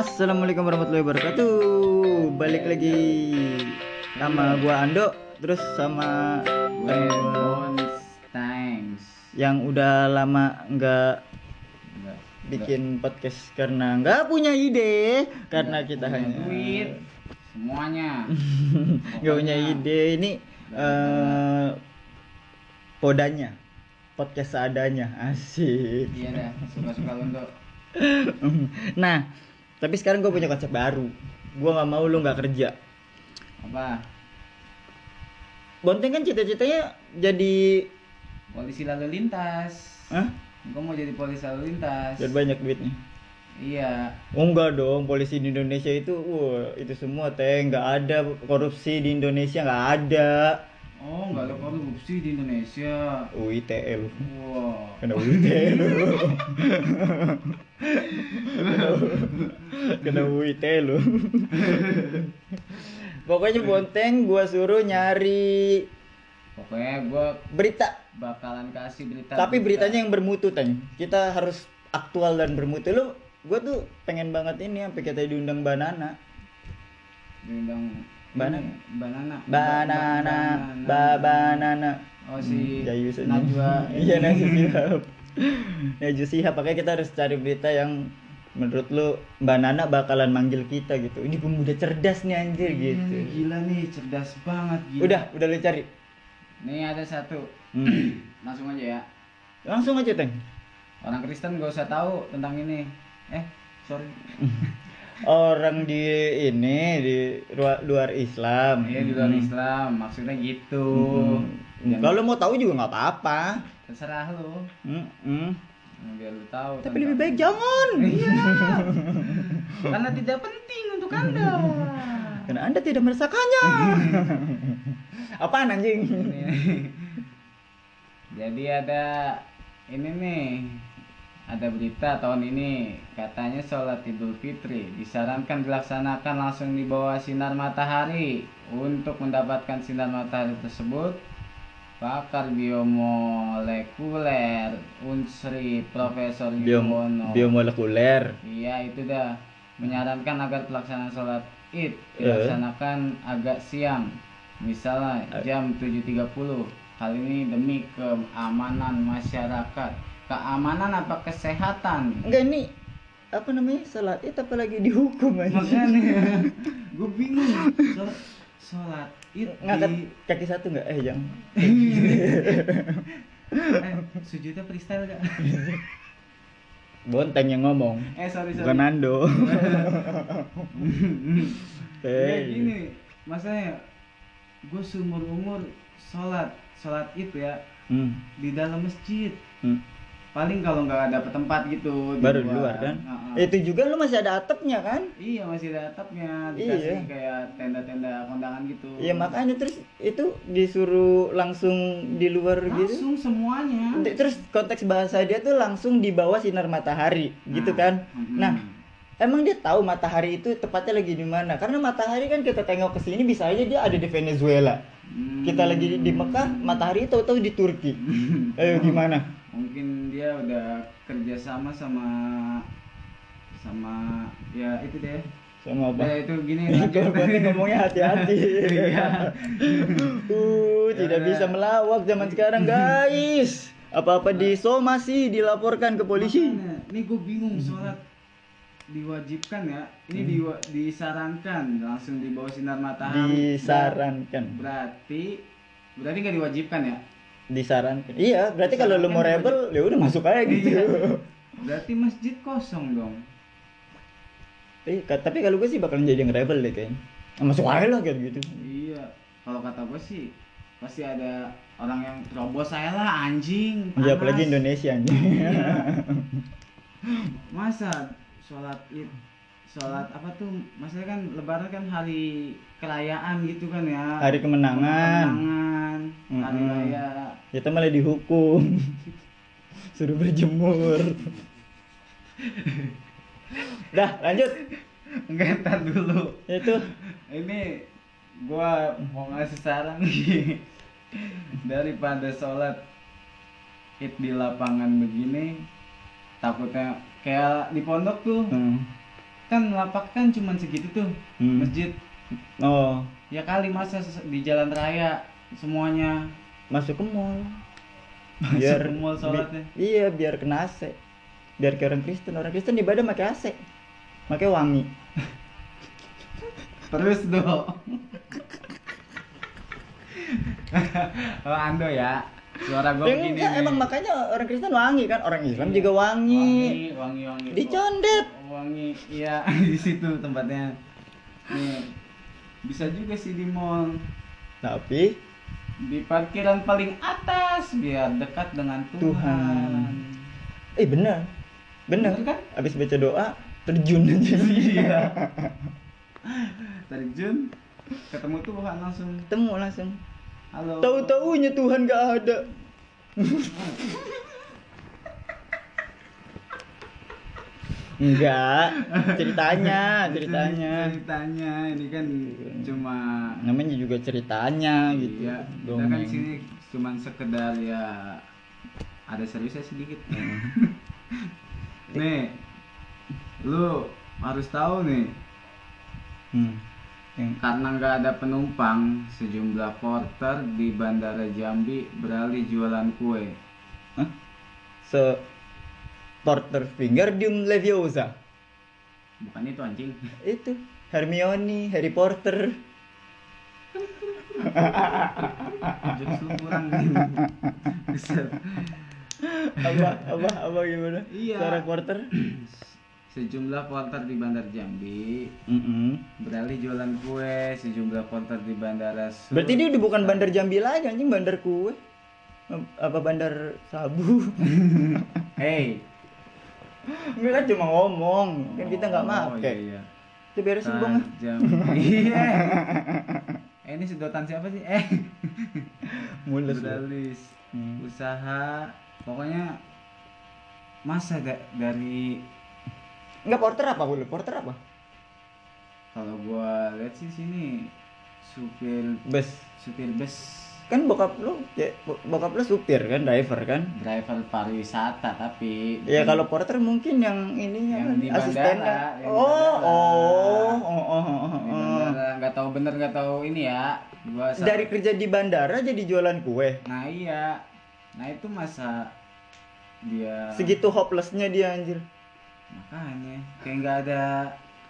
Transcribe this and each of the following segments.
Assalamualaikum warahmatullahi wabarakatuh. Balik lagi sama gua Ando, terus sama Times. yang udah lama nggak Enggak. bikin podcast karena nggak punya ide, karena kita punya hanya duit semuanya. nggak punya ide. Ini eh podanya, podcast seadanya, asik. Iya dah, suka-suka untuk nah, tapi sekarang gue punya konsep baru. Gua nggak mau lu nggak kerja. apa? Bonteng kan cita-citanya jadi Polisi lalu lintas. Hah? Gue mau jadi polisi lalu lintas. Biar banyak duitnya. Iya. Oh enggak dong, polisi di Indonesia itu, wah itu semua teh nggak ada korupsi di Indonesia nggak ada. Oh, nggak ada korupsi di Indonesia. UITE lu, Wow. kena UITE lu, kena UITE lu. Pokoknya Bonteng gua suruh nyari Pokoknya gue berita, bakalan kasih berita. tapi beritanya yang bermutu teng. Kita harus aktual dan bermutu lu. Gua tuh pengen banget ini sampai kita diundang banana. diundang Banana. ini, banana. Banana, Ba- ba banana. Oh si Jayu saja. Najwa. Iya Najwa Shihab. Najwa Shihab. Makanya kita harus cari berita yang menurut lu Mbak Nana bakalan manggil kita gitu. Ini pemuda cerdas nih anjir gitu. Iya, Gila nih, cerdas banget gila. Udah, udah lu cari. Nih ada satu. Hmm. Langsung aja ya. Langsung aja, Teng. Orang Kristen gak usah tahu tentang ini. Eh, sorry. Orang di ini di luar, luar Islam. Iya di luar Hmm. Islam, maksudnya gitu. Hmm. Jangan- Kalau mau tahu juga nggak apa-apa. terserah lu. Hmm, hmm. Biar lu tahu. Tapi lebih baik jangan. Iya. Karena tidak penting untuk Anda. Karena Anda tidak merasakannya. Apaan anjing? Jadi ada ini nih ada berita tahun ini katanya sholat idul fitri. Disarankan dilaksanakan langsung di bawah sinar matahari. Untuk mendapatkan sinar matahari tersebut pakar biomolekuler Unsri Profesor Biom Yuwono. biomolekuler. iya itu dah menyarankan agar pelaksanaan sholat id Eh. dilaksanakan agak siang. Misalnya jam 7.30 hal ini demi keamanan masyarakat keamanan apa kesehatan Enggak ini apa namanya salat itu apalagi dihukum aja. makanya gue bingung sholat sholat id Ngangkat kaki satu enggak? Eh jangan. eh sujudnya freestyle gak? Bonteng yang ngomong. eh sorry sorry Bukan Nando. Ya gini, masanya gue seumur umur sholat sholat itu ya Hmm. di dalam masjid. hmm. Paling kalau nggak ada tempat gitu. di Baru di luar kan? Heeh. Itu juga lu masih ada atapnya kan? Iya masih ada atapnya, Iya. dikasih kayak tenda-tenda kondangan gitu. Iya makanya terus itu disuruh langsung di luar gitu. Langsung semuanya. Terus konteks bahasa dia tuh langsung di bawah sinar matahari, gitu Nah, kan? mm-mm. Nah, emang dia tahu matahari itu tepatnya lagi di mana? Karena matahari kan kita tengok ke sini bisa aja dia ada di Venezuela. Hmm. Kita lagi di Mekah, matahari tahu-tahu di Turki. Ayo gimana? Mungkin dia udah kerja sama sama sama ya itu deh. Sama apa? Ya itu gini. Kalau ngomongnya hati-hati. Iya. uh, tidak Ya, bisa melawak zaman sekarang, guys. Apa-apa di somasi dilaporkan ke polisi. Makanya, Ini gue bingung sholat diwajibkan ya. Ini Hmm. diwa- disarankan langsung di bawah sinar matahari. Disarankan. Berarti berarti nggak diwajibkan ya? Disarankan. Iya, berarti kalau lu mau rebel, ya udah masuk aja gitu. Iya. Berarti masjid kosong dong. Eh, ka- tapi kalau gue sih bakalan jadi yang rebel deh kayaknya. Masuk aja lah kayak gitu. Iya. Kalau kata gue sih pasti ada orang yang terobos saya lah anjing. Ya panas. apalagi Indonesia anjing. Iya. Masa sholat id sholat apa tuh maksudnya kan lebaran kan hari kerayaan gitu kan ya Hari kemenangan. kemenangan hari Mm-mm. raya Kita malah dihukum. Suruh berjemur. Dah, lanjut. entar dulu Itu ini gua mau ngasih saran nih daripada sholat id di lapangan begini takutnya kayak di pondok tuh Hmm. Kan lapak kan cuman segitu tuh Hmm. masjid Oh, ya kali masa di jalan raya semuanya masuk ke mall. Masuk ke mall sholatnya. bi- iya, biar kena AC. Biar kayak orang Kristen. Orang Kristen ibadah pakai AC. Pakai wangi. terus dong oh ando ya suara gue Ya begini enggak, emang makanya orang Kristen wangi kan, orang Islam Iya. juga wangi. wangi wangi wangi Dicondet. wangi iya di situ tempatnya nih bisa juga sih di mall Tapi di parkiran paling atas biar dekat dengan Tuhan, Tuhan. eh benar. Benar. Bener kan? Habis baca doa terjun aja. iya terjun ketemu Tuhan langsung Ketemu langsung. Halo Tahu-taunya Tuhan gak ada. Enggak, ceritanya, ceritanya. ceritanya ini kan cuma Namanya juga ceritanya gitu. iya kita kan Dongeng. sini cuman sekedar ya ada seriusnya sedikit nih lu harus tahu nih Hmm. Yang- karena nggak ada penumpang sejumlah porter di bandara Jambi beralih jualan kue Hah? Se Porter Wingardium Leviosa. bukan itu anjing Itu Hermione, Harry Potter. jokes lu kurang. Apa apa apa gimana? Iya. Suara Porter. sejumlah porter di bandar Jambi Mm-mm. beralih jualan kue sejumlah porter di bandara Sur- Berarti dia udah bukan bandar Jambi lagi anjing bandar kue. Apa bandar sabu? hey Enggak kan cuma ngomong, kan kita nggak Oh, make. iya, iya. Itu beresin bang. iya eh, ini sedotan siapa sih eh Mulus. lu. beralih Hmm. usaha pokoknya masa da- dari Enggak porter apa lu? Porter apa? kalau gua lihat sih sini supir Bus. supir bus Kan bokap lu, ya, bo- bokap lu supir kan, driver kan? driver pariwisata tapi Ya kalau porter mungkin yang ininya Yang kan, di bandara, asistennya. yang di Oh, oh, oh, oh, oh, Di oh. bandara nggak tahu bener nggak tahu ini ya gua sa- Dari kerja di bandara jadi jualan kue. nah iya nah itu masa dia Segitu hopelessnya dia anjir. Makanya kayak nggak ada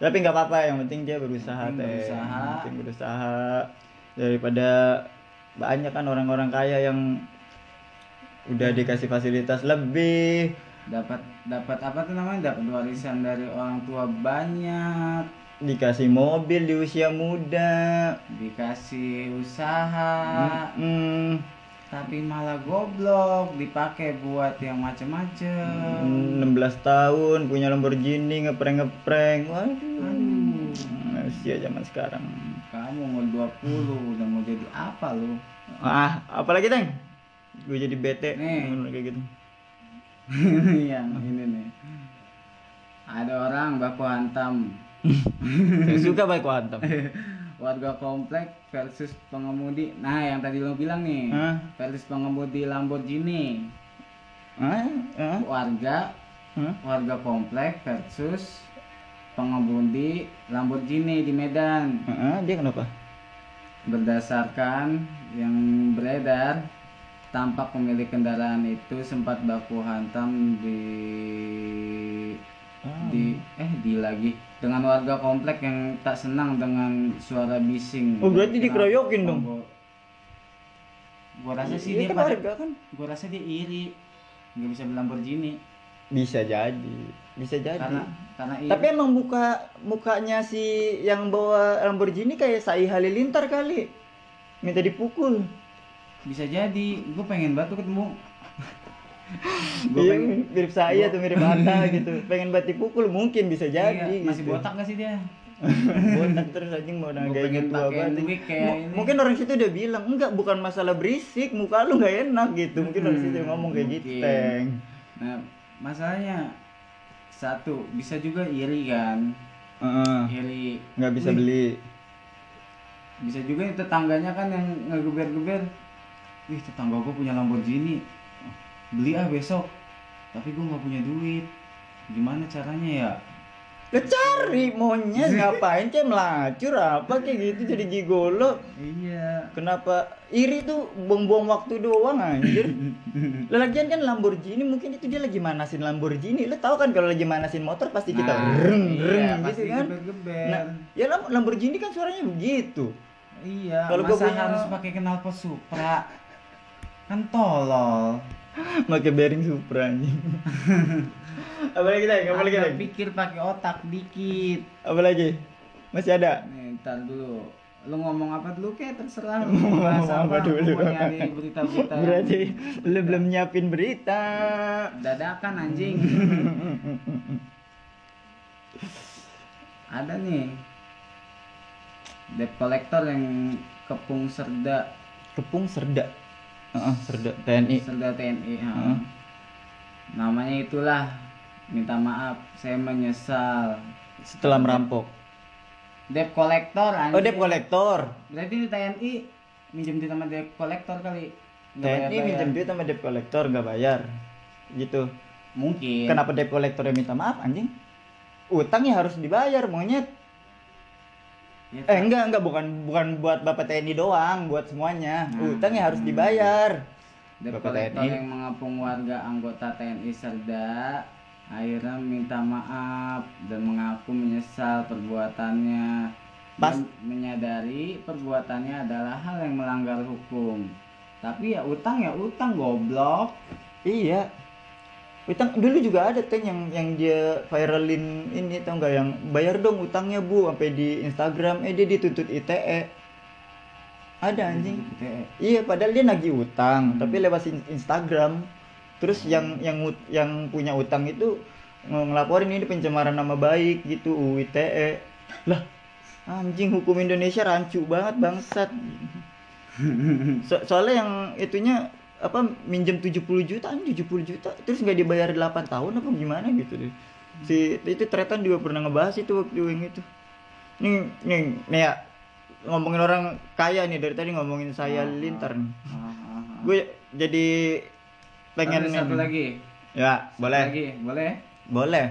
Tapi nggak apa-apa, yang penting dia berusaha Penting teh. berusaha. Yang penting berusaha. Daripada banyak kan orang-orang kaya yang udah dikasih fasilitas lebih. dapat dapat apa tuh namanya? Dapat warisan dari orang tua banyak. Dikasih mobil di usia muda. Dikasih usaha. Hmm, tapi malah goblok dipakai buat yang macem-macem. 16 tahun punya Lamborghini ngeprank ngeprank waduh. Aduh. usia zaman sekarang. Kamu mau 20 udah mau jadi apa lu? Ah apalagi teng? Gue jadi bete. Nih. kayak gitu? Yang ini nih. Ada orang baku hantam. Saya suka baik hantam warga komplek versus pengemudi. Nah yang tadi lo bilang nih Hah? versus pengemudi Lamborghini. Ah ah warga Hah? warga komplek versus pengemudi Lamborghini di Medan. Ah, dia kenapa? Berdasarkan yang beredar tampak pemilik kendaraan itu sempat baku hantam di Ah. di eh di lagi dengan warga komplek yang tak senang dengan suara bising. Oh, berarti dikeroyokin dong? gua- Gua rasa sih Iya dia kan pada warga kan gua rasa dia iri. nggak bisa beli Lamborghini bisa jadi bisa jadi karena karena iri. Tapi emang muka mukanya si yang bawa Lamborghini kayak Sai Halilintar kali. Minta dipukul. bisa jadi gue pengen banget ketemu gue Iya, pengen mirip saya tuh mirip Ata gitu. Pengen banget dipukul mungkin bisa jadi Iya, masih gitu. botak gak sih dia botak terus anjing mau Gua banget. wig kayak Mu- ini. Mungkin orang situ udah bilang, enggak bukan masalah berisik, muka lu nggak enak gitu. Mungkin orang situ Hmm, ngomong kayak gitu. Teng. nah masalahnya satu bisa juga iri kan Heeh. iri nggak bisa Wih, beli. bisa juga tetangganya kan yang ngegeber-geber wih tetangga gue punya Lamborghini beli ah besok tapi gue nggak punya duit gimana caranya ya Lo cari monyet ngapain kayak melacur apa kayak gitu jadi gigolo. iya Kenapa iri tuh buang-buang waktu doang anjir. Lah lagian kan Lamborghini mungkin itu dia lagi manasin Lamborghini. Lo tahu kan kalau lagi manasin motor pasti kita Nah, reng iya, reng pasti gitu kan. Nah, ya Lam- Lamborghini kan suaranya begitu. iya kalau masa gua punya- harus pakai knalpot Supra kan tolol Pakai bearing Supra anjing. Apalagi lagi? Apalagi Anda lagi? pikir pakai otak dikit Apalagi? Masih ada? nih dulu lu ngomong apa dulu kayak terserah lu Ngomong apa dulu? berita-berita yang Berarti lu belum nyiapin berita. dadakan anjing ada nih debt collector yang kepung serda Kepung Serda. Heeh, Serda TNI. serda TNI ha. Heeh. namanya itulah minta maaf saya menyesal Setelah merampok. debt collector anjing Oh, debt kolektor. berarti di TNI minjem duit sama debt collector kali TNI minjem duit sama debt kolektor nggak bayar. Gitu. mungkin Kenapa debt kolektornya minta maaf anjing? Utangnya harus dibayar monyet. Ya, Eh enggak enggak bukan bukan buat Bapak TNI doang, buat semuanya. Hmm. Utangnya harus dibayar. Bapak TNI. yang mengapung warga anggota TNI Serda akhirnya minta maaf dan mengaku menyesal perbuatannya Pas- dan menyadari perbuatannya adalah hal yang melanggar hukum. Tapi ya utang ya utang goblok. Iya. Utang dulu juga ada kan yang yang dia viralin ini tau nggak yang bayar dong utangnya bu sampai di Instagram eh dia dituntut ITE. Ada anjing. Ya. Iya padahal dia nagih utang tapi lewat in- Instagram. Terus yang yang ut- yang punya utang itu ng- ngelaporin ini pencemaran nama baik gitu UU ITE. Lah anjing hukum Indonesia rancu banget bangsat. So- soalnya yang itunya apa minjem 70 juta anjing 70 juta terus nggak dibayar 8 tahun apa gimana gitu deh. Si itu Tretan juga pernah ngebahas itu waktu yang itu. Nih nih nih ya ngomongin orang kaya nih dari tadi ngomongin saya lintar nih. Ah, ah, ah. Gue jadi pengen Ada satu lagi. Ya, Satu boleh. Lagi, boleh? Boleh.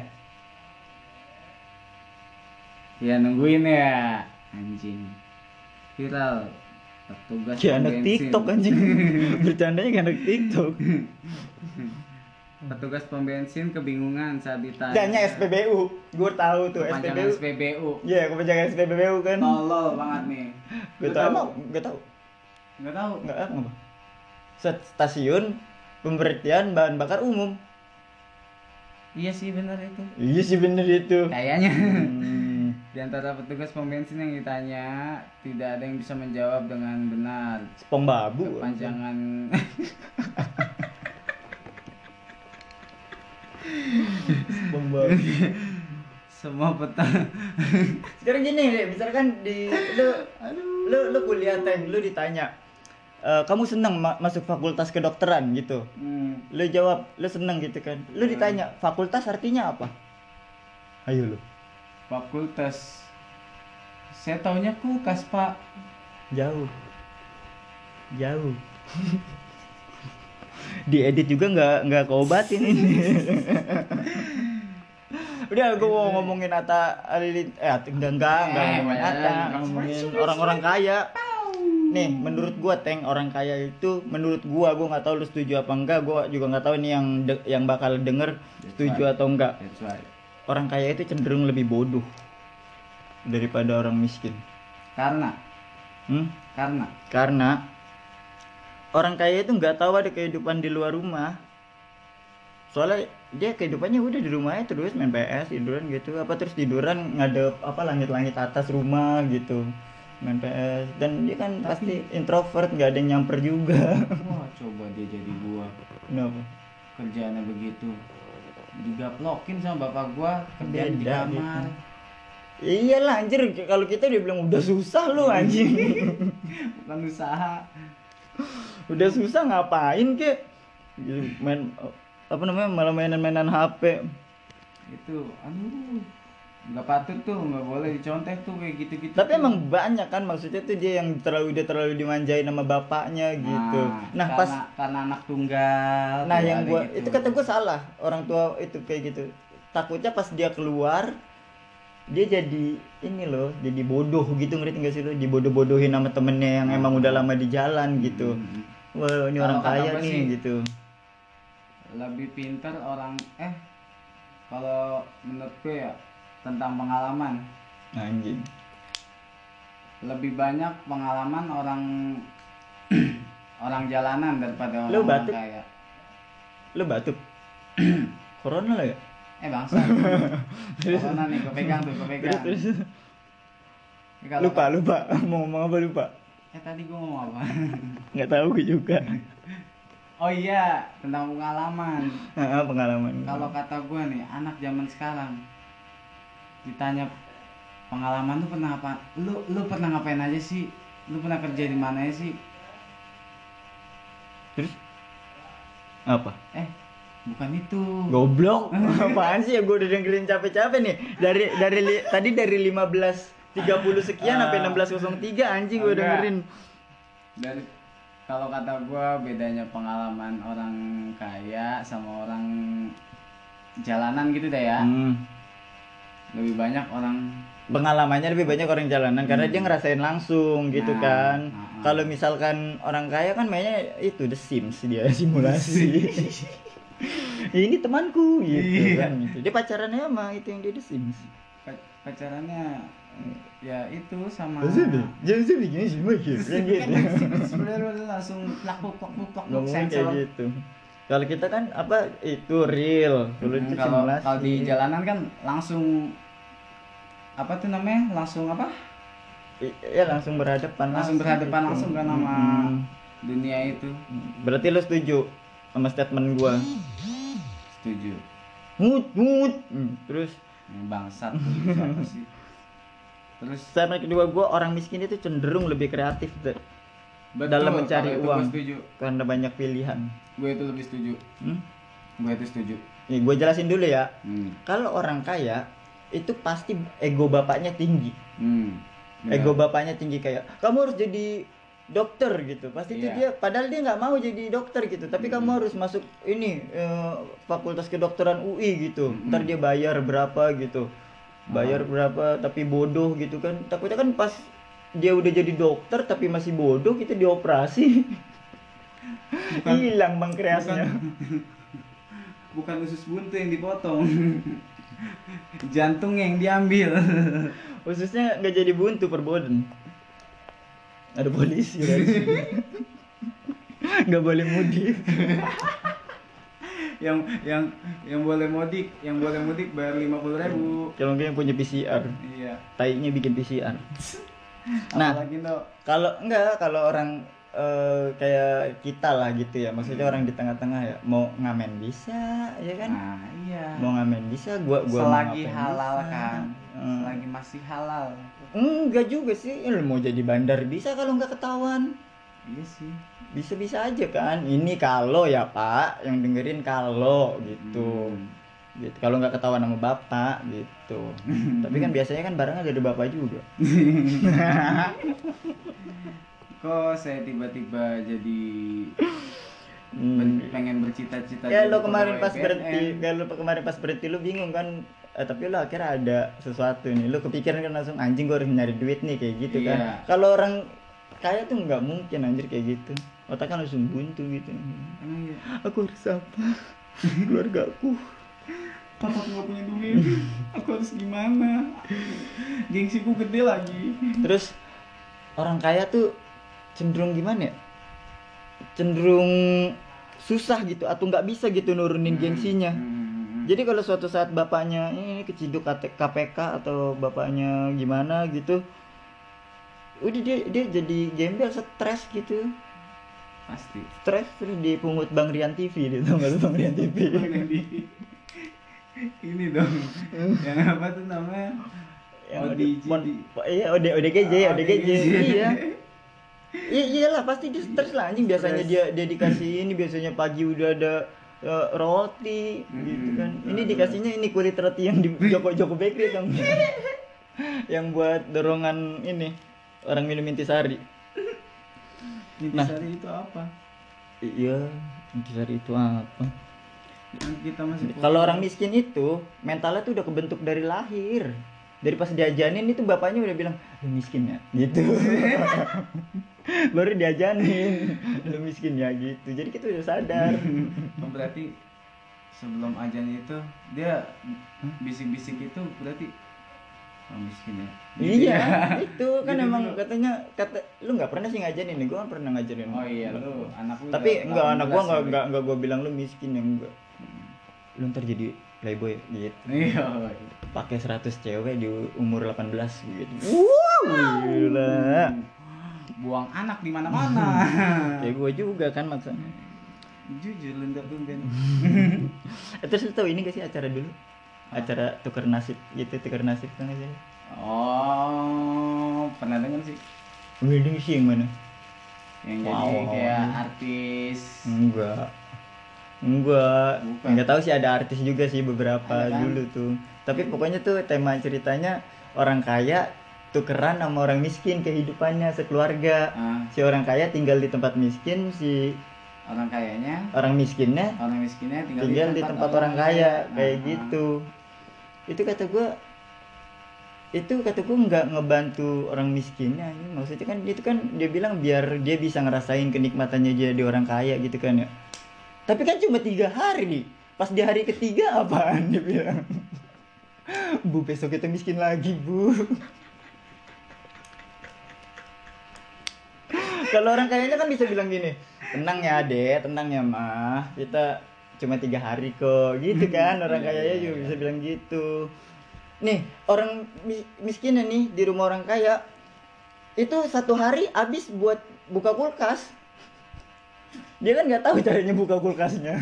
Ya nungguin ya. Anjing. Viral. Petugas Kayak anak bensin. TikTok anjing. Bercandanya kayak anak TikTok. Petugas pom bensin kebingungan saat ditanya. Jangannya SPBU. Gue tahu tuh Kepanjangan SPBU. SPBU. Iya, kepanjangan SPBU kan. Tolol banget nih. Gue tahu. Emang Gak tahu. Nggak tahu. Enggak apa. Set stasiun pemberhentian bahan bakar umum. Iya sih benar itu. Iya sih bener itu. Kayaknya. Hmm. Di antara petugas pom bensin yang ditanya, tidak ada yang bisa menjawab dengan benar. Spong babu. Kepanjangan Spong babu. semua petang Sekarang gini, deh, misalkan di lu lu lu kuliah teng, lu ditanya "Eh, kamu senang ma- masuk fakultas kedokteran gitu. Hmm. Lu jawab, lu seneng gitu kan. Lu ditanya, fakultas artinya apa? Ayo lu. Fakultas saya taunya kulkas pak Jauh. Jauh. Diedit juga nggak nggak keobatin ini. Udah gue mau ngomongin Ata Alilin eh enggak enggak enggak ngomongin. Ata, ngomongin orang-orang kaya. Nih, menurut gua Teng, orang kaya itu menurut gua gua nggak tahu lu setuju apa enggak, gua juga nggak tahu ini yang yang bakal denger setuju atau enggak. Orang kaya itu cenderung lebih bodoh daripada orang miskin. karena? Hmm? karena? Karena orang kaya itu nggak tahu ada kehidupan di luar rumah. Soalnya dia kehidupannya udah di rumahnya terus main PS tiduran gitu. Apa terus tiduran ngadep apa langit-langit atas rumah gitu main PS dan dia kan pasti introvert nggak ada yang nyamper juga. Wah coba dia jadi gua. Kenapa? Kerjaannya begitu digaplokin sama bapak gua kerjaan di Beda kamar. Gitu. iyalah anjir kalau kita dia bilang udah susah lu anjing. Bukan usaha. Udah susah ngapain kek? Gitu, main apa namanya malah mainan-mainan HP itu aduh nggak patut tuh nggak boleh dicontek tuh kayak gitu gitu tapi emang banyak kan maksudnya tuh dia yang terlalu dia terlalu dimanjain sama bapaknya gitu. Nah karena, pas karena anak tunggal nah yang gua gitu. itu kata gua salah. Orang tua itu kayak gitu. Takutnya pas dia keluar dia jadi ini loh jadi bodoh gitu ngerti gak sih lo dibodoh-bodohin sama temennya yang emang udah lama di jalan gitu. Hmm. wah ini orang kaya gue nih sih, gitu. lebih pintar orang eh kalau menurutku ya tentang pengalaman. Anjing. Lebih banyak pengalaman orang orang jalanan daripada Lu orang, batuk? kaya. Lo batuk? Corona lah ya? Eh bangsa. Corona nih gue pegang tuh gue pegang. terus, lupa lupa. Mau ngomong apa lupa? Eh tadi gue ngomong apa? Nggak tahu gue juga. Oh iya tentang pengalaman. Ah, pengalaman. Kalau kata gue nih anak zaman sekarang ditanya pengalaman lu pernah apa? Lu lu pernah ngapain aja sih? Lu pernah kerja di mana aja sih? Terus? Apa? Eh bukan itu. Goblok. Apaan sih? Ya gue udah dengerin capek-capek nih. Dari dari li- tadi dari 15 30 sekian sampai 16.03 anjing gue dengerin. dari kalau kata gua bedanya pengalaman orang kaya sama orang jalanan gitu deh ya. Hmm. Lebih banyak orang Pengalamannya lebih banyak orang jalanan karena dia ngerasain langsung gitu Nah, kan. nah. Kalau misalkan orang kaya kan mainnya itu The Sims dia simulasi. Ini temanku gitu Iya. kan gitu. Dia pacarannya sama itu yang dia The Sims. pa- pacarannya ya itu sama Jangan sih begini semua gitu. Kan gitu. sebenarnya langsung plak plak plak sensor gitu kalau kita kan apa itu real. Kalau Hmm, itu kalau simulasi kalau di jalanan kan langsung apa tuh namanya? Langsung apa? Ya langsung berhadapan langsung berhadapan gitu. langsung kan sama Mm-mm. dunia itu. Berarti lo setuju sama statement gua? Setuju. Mut mut. Hmm, terus? Bangsat terus? Statement kedua gua orang miskin itu cenderung lebih kreatif betul, dalam mencari uang gue setuju. karena banyak pilihan. Gue itu lebih setuju. Hmm? gue itu setuju. Nih gua jelasin dulu ya. Hmm. kalau orang kaya itu pasti ego bapaknya tinggi. Hmm. ego bapaknya tinggi kayak kamu harus jadi dokter gitu. Pasti itu Iya. dia padahal dia nggak mau jadi dokter gitu tapi kamu harus masuk ini eh, fakultas kedokteran UI gitu. Mm-mm. ntar dia bayar berapa gitu. Bayar berapa tapi bodoh gitu kan. Takutnya kan pas dia udah jadi dokter tapi masih bodoh kita dioperasi. Hilang pankreasnya bukan. usus buntu yang dipotong. Jantung yang diambil. Khususnya nggak jadi buntu perboden. Ada polisi nggak boleh mudik. Yang yang yang boleh mudik yang boleh mudik bayar lima puluh ribu. Kalau yang punya PCR iya. Tainya bikin PCR nah kalau enggak kalau orang eh, kayak kita lah gitu ya maksudnya orang di tengah-tengah ya mau ngamen bisa ya kan? Nah iya. Mau ngamen bisa gua gua selagi ngapain halal bisa. kan Hmm. selagi masih halal enggak juga sih Ya, lu mau jadi bandar bisa kalau nggak ketahuan. Iya sih. Bisa-bisa aja kan ini kalau ya pak yang dengerin kalau gitu. Hmm. Gitu. Kalau nggak ketahuan sama bapak gitu. Tapi kan biasanya kan barangnya dari bapak juga. Kok saya tiba-tiba jadi Hmm. pengen bercita-cita ya lo kemarin pas BNN. berhenti ya lo kemarin pas berhenti lo bingung kan? Eh, tapi lo akhirnya ada sesuatu nih. Lo kepikiran kan langsung anjing gue harus nyari duit nih kayak gitu kan. Iya. kalau orang kaya tuh nggak mungkin anjir kayak gitu. Otaknya langsung buntu gitu. Emang iya? aku harus apa keluarga aku nggak punya duit, aku harus gimana? Gengsiku gede lagi. terus orang kaya tuh cenderung gimana ya cenderung susah gitu atau nggak bisa gitu nurunin gengsinya Hmm. Jadi kalau suatu saat bapaknya ini keciduk KT KPK atau bapaknya gimana gitu, udah dia dia jadi gembel stres gitu, Pasti. stres terus dipungut Bang Rian TV dia tau nggak Bang Rian TV? Ini dong. Yang apa tuh namanya? Yang ODG. Mon- iya OD ODGJ Ah, ODGJ iya. Iya iyalah pasti dia stres lah anjing biasanya dia dia dikasih ini biasanya pagi udah ada eh, roti gitu kan. Ini dikasihnya ini kulit roti yang di Joko Joko Bakery kan. yang buat dorongan ini orang minum intisari. Nah. Intisari itu apa? Iya, intisari itu apa? Kita masih Kalau orang miskin itu mentalnya tuh udah kebentuk dari lahir. Dari pas diajanin itu bapaknya udah bilang lu miskin ya gitu. Baru diajanin lu miskin ya gitu. Jadi kita udah sadar. Oh, berarti sebelum ajan itu dia bisik-bisik itu berarti oh, miskin ya Gitu iya, ya? itu kan Gitu emang katanya kata lu nggak pernah sih ngajarin nih, gua kan pernah ngajarin. oh iya lu anak lu Tapi enggak anak gua 18 enggak ya, enggak enggak gua bilang lu miskin yang enggak. Lu ntar jadi playboy gitu. iya Pakai 100 cewek di umur 18 gitu. Wow, gila. buang anak di mana-mana Ya gua juga kan maksudnya. jujur lendak tumben Eh, Terus lu tau ini gak sih acara dulu? Acara tuker nasib gitu, tuker nasib kan sih? oh pernah dengar sih Wedding sih yang mana? yang Wow. jadi kayak artis Enggak. Enggak. Enggak tahu sih ada artis juga sih beberapa Ada kan? dulu tuh. Tapi pokoknya tuh tema ceritanya orang kaya tukeran sama orang miskin kehidupannya sekeluarga. Ah, Si orang kaya tinggal di tempat miskin, si orang kayanya orang miskinnya orang miskinnya tinggal, tinggal di tempat orang kaya kayak Ah, gitu. Itu kata gua itu kata gua nggak ngebantu orang miskinnya maksudnya kan itu kan dia bilang biar dia bisa ngerasain kenikmatannya jadi orang kaya gitu kan ya tapi kan cuma tiga hari pas di hari ketiga apaan? Dia bilang. Bu besok kita miskin lagi bu. Kalau orang kayanya kan bisa bilang gini tenang ya ade tenang ya mah kita cuma tiga hari kok. Gitu kan orang Iya, kayanya iya, juga bisa bilang gitu. Nih orang mis- miskinnya nih di rumah orang kaya itu satu hari habis buat buka kulkas dia kan nggak tahu caranya buka kulkasnya.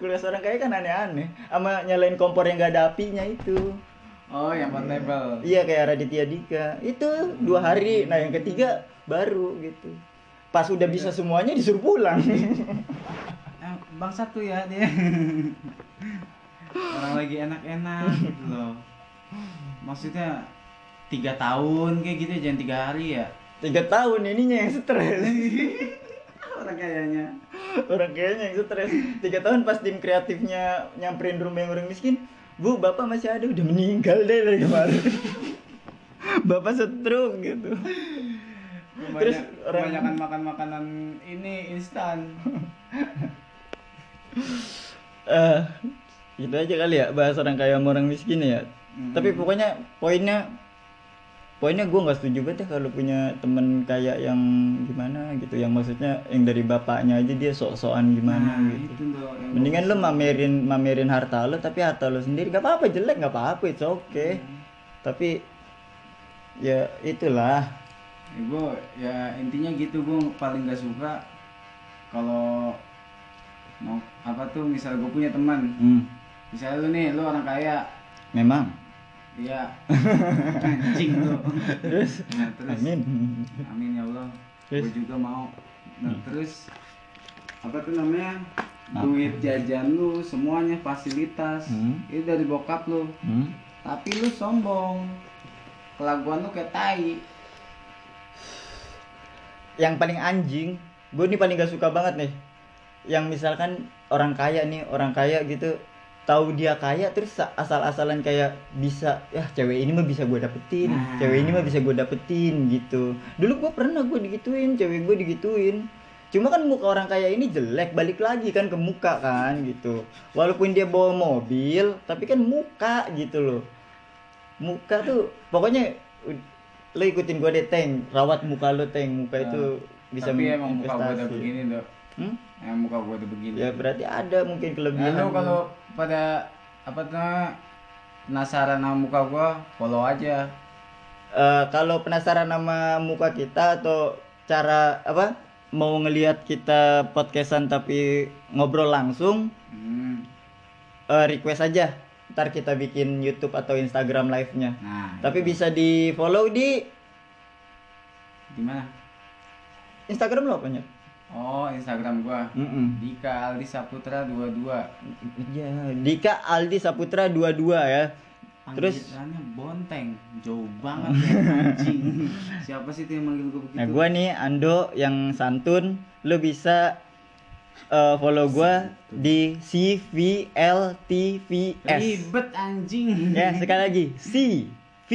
Kulkas orang kaya kan aneh-aneh. Sama nyalain kompor yang nggak ada apinya itu. Oh yang portable. Iya kayak Raditya Dika. Itu dua hari. Nah yang ketiga baru gitu. Pas udah bisa semuanya disuruh pulang. Bang satu ya dia. Orang lagi enak-enak gitu loh. Maksudnya tiga tahun kayak gitu jangan tiga hari ya? Tiga tahun ininya yang stres orang kayaknya. Orang kayaknya yang stres tiga tahun pas tim kreatifnya nyamperin rumah yang orang miskin bu bapak masih ada udah meninggal deh dari kemarin. Bapak stroke gitu. Terus Terus orang- kebanyakan makan makanan ini instan. Eh gitu aja kali ya bahas orang kaya sama orang miskin ya. Hmm. tapi pokoknya poinnya poinnya gue nggak setuju banget ya kalau punya temen kaya yang gimana gitu. Yang maksudnya yang dari bapaknya aja dia sok-sokan gimana Nah, gitu. itu loh yang mendingan lu bagus. mamerin mamerin harta lu tapi harta lu sendiri gak apa-apa jelek gak apa-apa itu oke Hmm. tapi ya itulah. Ya, gue ya intinya gitu gue paling gak suka kalau mau apa tuh misal gue punya teman. Hmm, misalnya lu nih lu orang kaya. Memang Iya. Anjing lu. terus Nah, terus amin Amin ya Allah. Terus? Gue juga mau. Nah, terus apa tuh namanya? Apa? Duit jajan lu semuanya fasilitas. Hmm. Itu dari bokap lu. Hmm, Tapi lu sombong. Kelakuan lu kayak tai. yang paling anjing gue nih paling gak suka banget nih yang misalkan orang kaya nih orang kaya gitu tahu dia kaya terus sa- asal-asalan kayak bisa ya cewek ini mah bisa gue dapetin Nah. cewek ini mah bisa gue dapetin gitu dulu gue pernah gue digituin cewek gue digituin cuma kan muka orang kaya ini jelek balik lagi kan ke muka kan gitu walaupun dia bawa mobil tapi kan muka gitu loh muka tuh pokoknya lo ikutin gue deh teng rawat muka lo teng muka itu bisa Tapi emang muka gua udah investasi. begini, Dok. Hmm? Emang muka gua udah begini. ya berarti ada mungkin kelebihan Nah, lu kalau pada apa tuh penasaran sama muka gua, follow aja. Eh, kalau penasaran sama muka kita atau cara apa mau ngelihat kita podcastan tapi ngobrol langsung Hmm. eh, request aja ntar kita bikin YouTube atau Instagram live-nya Nah, tapi itu. bisa di follow di di mana? Instagram lo apanya Oh, Instagram gua. Mm-mm. Dika Aldi Saputra 22. Ya, Dika Aldi Saputra 22 ya. Terus Bonteng. Jauh banget ya anjing. Siapa sih itu yang manggil gua begitu? nah gua nih Ando yang santun, lu bisa eh, follow gua di CVLTVS. Ribet anjing. Ya, sekali lagi CVLTVS.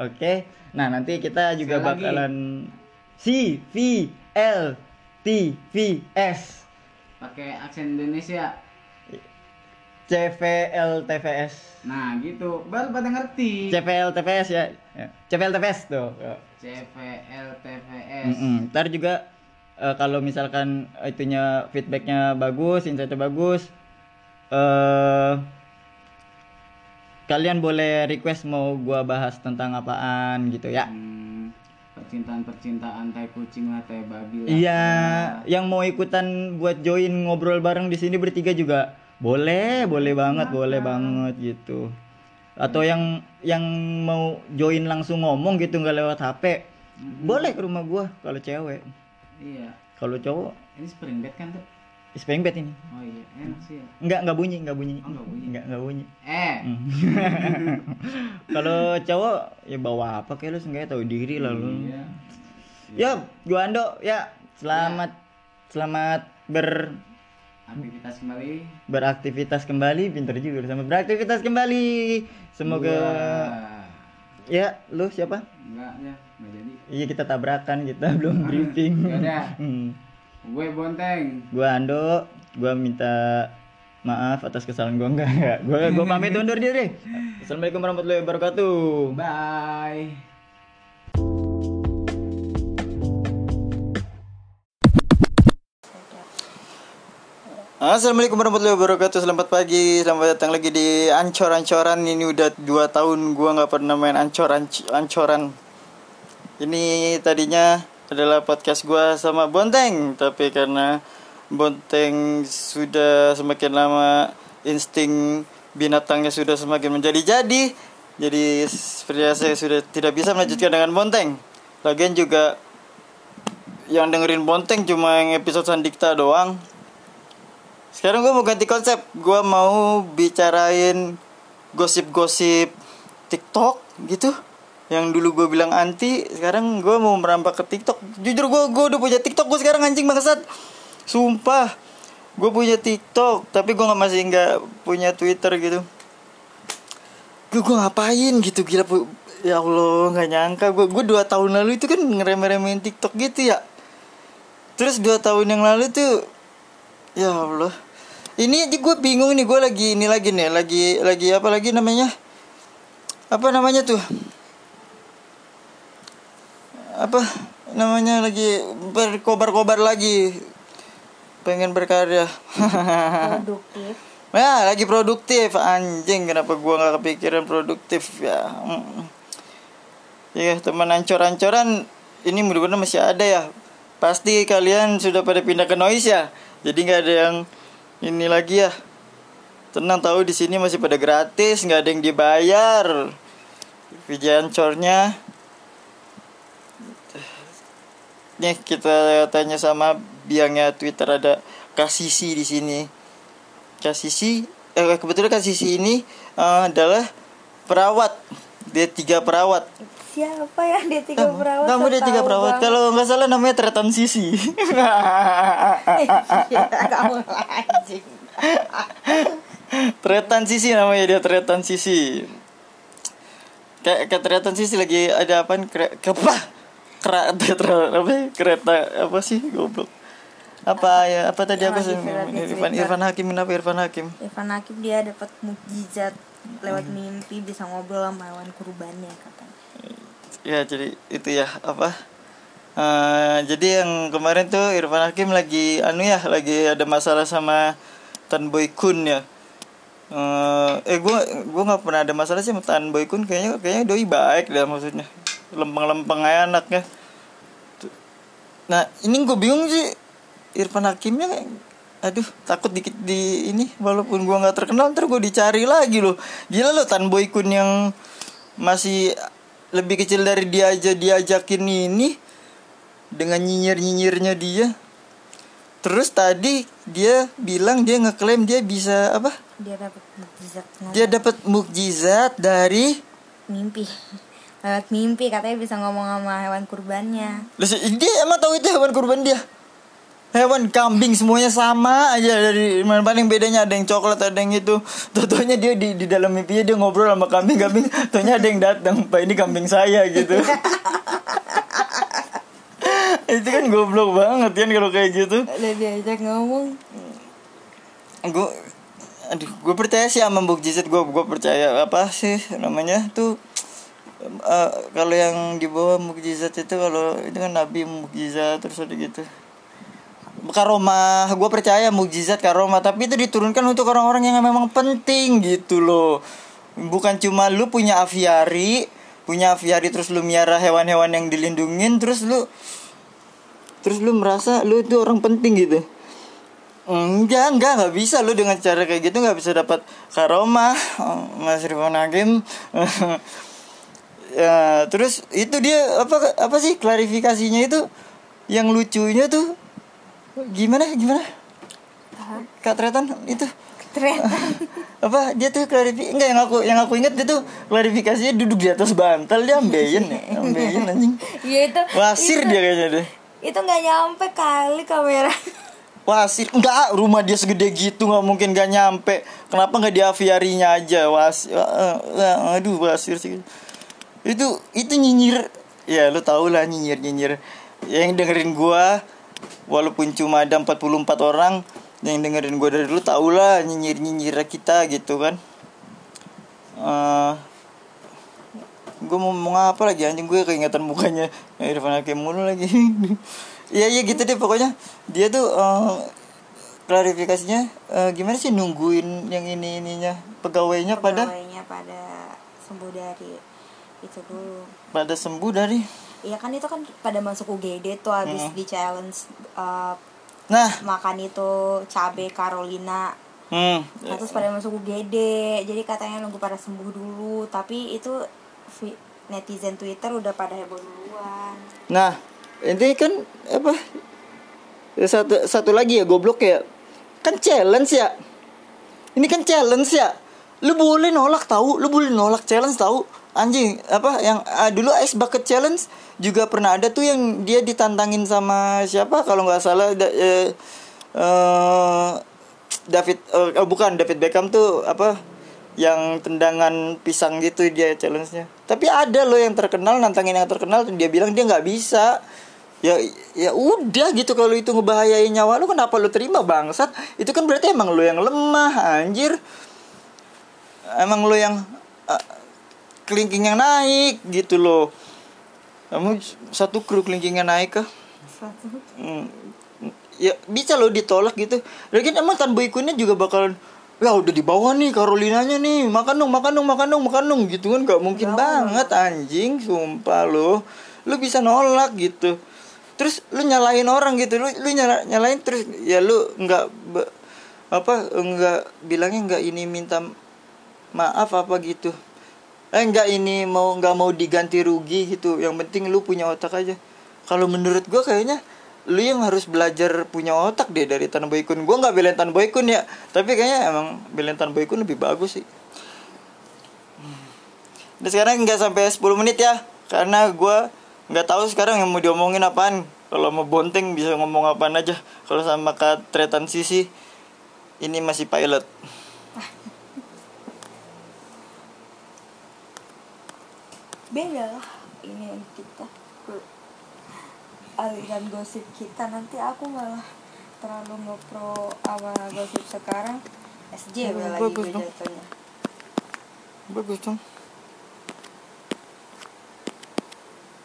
Oke. Nah, nanti kita juga Sekali lagi. Bakalan CVLTVS. Pakai aksen Indonesia. CVLTVS. Nah, gitu. Baru pada ngerti. CVLTVS ya. Ya, CVLTVS tuh. Ya. CVLTVS. Mm-mm. Ntar juga eh, kalau misalkan itunya feedbacknya bagus, insightnya bagus, eh kalian boleh request mau gua bahas tentang apaan gitu ya. Hmm, percintaan-percintaan tai kucing lah, tai babi lah. Iya, yang mau ikutan buat join ngobrol bareng di sini bertiga juga boleh, boleh banget, boleh banget gitu. Atau yang yang mau join langsung ngomong gitu nggak lewat HP, boleh ke rumah gua kalau cewek. Iya. Kalau cowok, Ini spring bed kan tuh? Spring bed ini. Oh iya, enak sih ya. Enggak, enggak bunyi, enggak bunyi. Oh, nggak bunyi. Enggak, enggak bunyi. Eh, Hmm. Kalau cowok ya bawa apa kayak lu seenggaknya tahu diri lah lu. iya. Ya, gua Ando, ya. Selamat selamat ber Aktivitas kembali. beraktivitas kembali, pinter juga lu sama beraktivitas kembali. Semoga Wah. ya lu siapa? Enggak ya, enggak jadi. Iya kita tabrakan, kita belum briefing. Yaudah. Hmm. Gue bonteng. Gua Ando, gua minta maaf atas kesalahan gua enggak ya. Gua gua pamit undur diri. Assalamualaikum warahmatullahi wabarakatuh. Bye. Assalamualaikum warahmatullahi wabarakatuh Selamat pagi Selamat datang lagi di Ancor-Ancoran Ini udah 2 tahun gua nggak pernah main Ancor-Ancoran Ini tadinya adalah podcast gua sama Bonteng. Tapi karena Bonteng sudah semakin lama Insting binatangnya sudah semakin menjadi-jadi Jadi sepertinya saya sudah tidak bisa melanjutkan dengan Bonteng. Lagian juga Yang dengerin Bonteng cuma yang episode Sandikta doang. Sekarang gue mau ganti konsep. Gue mau bicarain Gosip-gosip TikTok gitu Yang dulu gue bilang anti Sekarang gue mau merambah ke TikTok Jujur gue gue udah punya TikTok Gue sekarang anjing bangsat Sumpah Gue punya TikTok Tapi gue gak masih nggak punya Twitter gitu Gue gue ngapain gitu Gila Ya Allah nggak nyangka Gue gue dua tahun lalu itu kan ngerem-remehin TikTok gitu ya Terus dua tahun yang lalu tuh Ya Allah. Ini aja gue bingung nih, gue lagi ini lagi nih, lagi lagi apa lagi namanya? Apa namanya tuh? Apa namanya lagi berkobar-kobar lagi. Pengen berkarya. produktif ya, lagi produktif anjing. Kenapa gua nggak kepikiran produktif ya? Mm. Ya, teman ancor-ancoran ini mudah-mudahan masih ada ya. Pasti kalian sudah pada pindah ke noise ya. Jadi nggak ada yang ini lagi ya. Tenang tahu di sini masih pada gratis, nggak ada yang dibayar. Vijay ancornya. Nih kita tanya sama biangnya Twitter ada Kasisi di sini. Kasisi, eh kebetulan Kasisi ini eh, adalah perawat. Dia tiga perawat. siapa ya dia tiga Kamu, perawat kamu dia tiga perawat. banget. Kalau nggak salah namanya Tretan Sisi. Iya, kamu anjing Tretan Sisi namanya dia Tretan Sisi. Kayak Tretan Sisi lagi ada apa? Kre, ke apa? Kera, tetra, apa? Kereta apa sih goblok? Apa ya? Apa tadi aku sih? Irfan. Irfan Hakim kenapa Irfan Hakim? Irfan Hakim dia dapat mukjizat lewat mimpi bisa ngobrol sama hewan kurbannya katanya Ya jadi itu ya apa? Eh, jadi yang kemarin tuh Irfan Hakim lagi anu ya lagi ada masalah sama Tan Boy Kun ya. Eh, eh gue gue nggak pernah ada masalah sih sama Tan Boy Kun kayaknya kayaknya doi baik dah maksudnya lempeng-lempeng aja anaknya. Nah ini gue bingung sih Irfan Hakimnya aduh takut dikit di ini walaupun gua nggak terkenal ntar gue dicari lagi loh. Gila loh Tan Boy Kun yang masih lebih kecil dari dia aja diajakin ini dengan nyinyir nyinyirnya dia. Terus tadi dia bilang dia ngeklaim dia bisa apa? Dia dapat mukjizat. Dia dapat mukjizat dari mimpi lewat mimpi katanya bisa ngomong sama hewan kurbannya. Dia emang tahu itu hewan kurban dia? Hewan kambing semuanya sama aja dari mana paling bedanya? Ada yang coklat ada yang itu. Totonya dia di di dalam mimpinya dia ngobrol sama kambing kambing Totonya ada yang datang pak ini kambing saya gitu. Itu kan goblok banget kan kalau kayak gitu. Udah diajak ngomong. Gue aduh gue percaya sih sama mukjizat gue gue percaya apa sih namanya tuh eh, kalau yang di bawah mukjizat itu kalau itu kan nabi mukjizat terus ada gitu. Karomah gue percaya mukjizat karomah tapi itu diturunkan untuk orang-orang yang memang penting gitu loh. Bukan cuma lu punya aviari punya aviari terus lu miara hewan-hewan yang dilindungin terus lu terus lu merasa lu itu orang penting gitu. Enggak, enggak, enggak bisa lu dengan cara kayak gitu nggak bisa dapat karomah, Mas Rifan Hakim. ya, terus itu dia apa apa sih klarifikasinya itu? Yang lucunya tuh gimana gimana? Kak Tretan itu? Ternyata apa dia tuh klarifikasi enggak yang aku yang aku ingat dia tuh klarifikasinya duduk di atas bantal dia ambeien ya ambeien anjing. Ya itu wasir itu, dia kayaknya deh. Itu nggak nyampe kali kamera. Wasir enggak rumah dia segede gitu nggak mungkin gak nyampe. Kenapa nggak di aviarinya aja? Wasir aduh wasir sih itu itu nyinyir. Ya lu tau lah nyinyir nyinyir. Yang dengerin gua walaupun cuma ada 44 orang yang dengerin gua dari dulu tau lah nyinyir nyinyir kita gitu kan. Eh gue mau ngomong apa lagi? Anjing gue keingetan mukanya Irfan Hakim mulu lagi. Iya iya gitu deh pokoknya. Dia tuh eh, klarifikasinya eh, gimana sih nungguin yang ini ininya pegawainya pada? Pegawainya pada sembuh dari itu dulu pada sembuh dari? Iya kan itu kan pada masuk UGD tuh habis Mm-mm. di challenge uh, nah. makan itu cabe Carolina. Hmm, Nah, terus pada masuk UGD jadi katanya nunggu pada sembuh dulu. Tapi itu netizen Twitter udah pada heboh duluan. Nah ini kan apa? Satu satu lagi ya goblok ya. Kan challenge ya. Ini kan challenge ya. Lu boleh nolak tahu lu boleh nolak challenge tahu anjing apa yang ah, dulu ice bucket challenge juga pernah ada tuh yang dia ditantangin sama siapa? Kalau nggak salah da- eh, eh, David eh, oh, bukan David Beckham tuh apa yang tendangan pisang gitu dia challenge-nya. Tapi ada loh yang terkenal nantangin yang terkenal dia bilang dia nggak bisa. Ya ya udah gitu kalau itu ngebahayain nyawa lu kenapa lu terima bangsat? Itu kan berarti emang lu yang lemah anjir. Emang lu yang uh, kelingking yang naik gitu loh. Kamu satu kru kelingkingnya naik kah? Satu. Hmm, ya bisa loh ditolak gitu. Lagi emang Tan Boykunnya juga bakalan ya udah di bawah nih Carolinanya nih makan dong makan dong makan dong makan dong gitu kan. Gak mungkin banget anjing sumpah lo lu bisa nolak gitu. Terus lu nyalain orang gitu lu lu nyala, nyalain terus ya lu nggak apa nggak bilangnya nggak ini minta maaf apa gitu eh nggak ini mau nggak mau diganti rugi gitu. Yang penting lu punya otak aja. Kalau menurut gua kayaknya lu yang harus belajar punya otak deh dari Tan Boykun gua nggak belain Tan Boykun ya. Tapi kayaknya emang belain Tan Boykun lebih bagus sih. Dan sekarang nggak sampai 10 menit ya. Karena gua nggak tahu sekarang yang mau diomongin apaan. Kalau mau bonteng bisa ngomong apaan aja. Kalau sama Kak Tretan Sisi ini masih pilot beda lah ini yang kita. Aliran gosip kita nanti aku malah terlalu ngepro sama gosip sekarang. SJ Hmm, lagi bagus gue jatuhnya. Bagus dong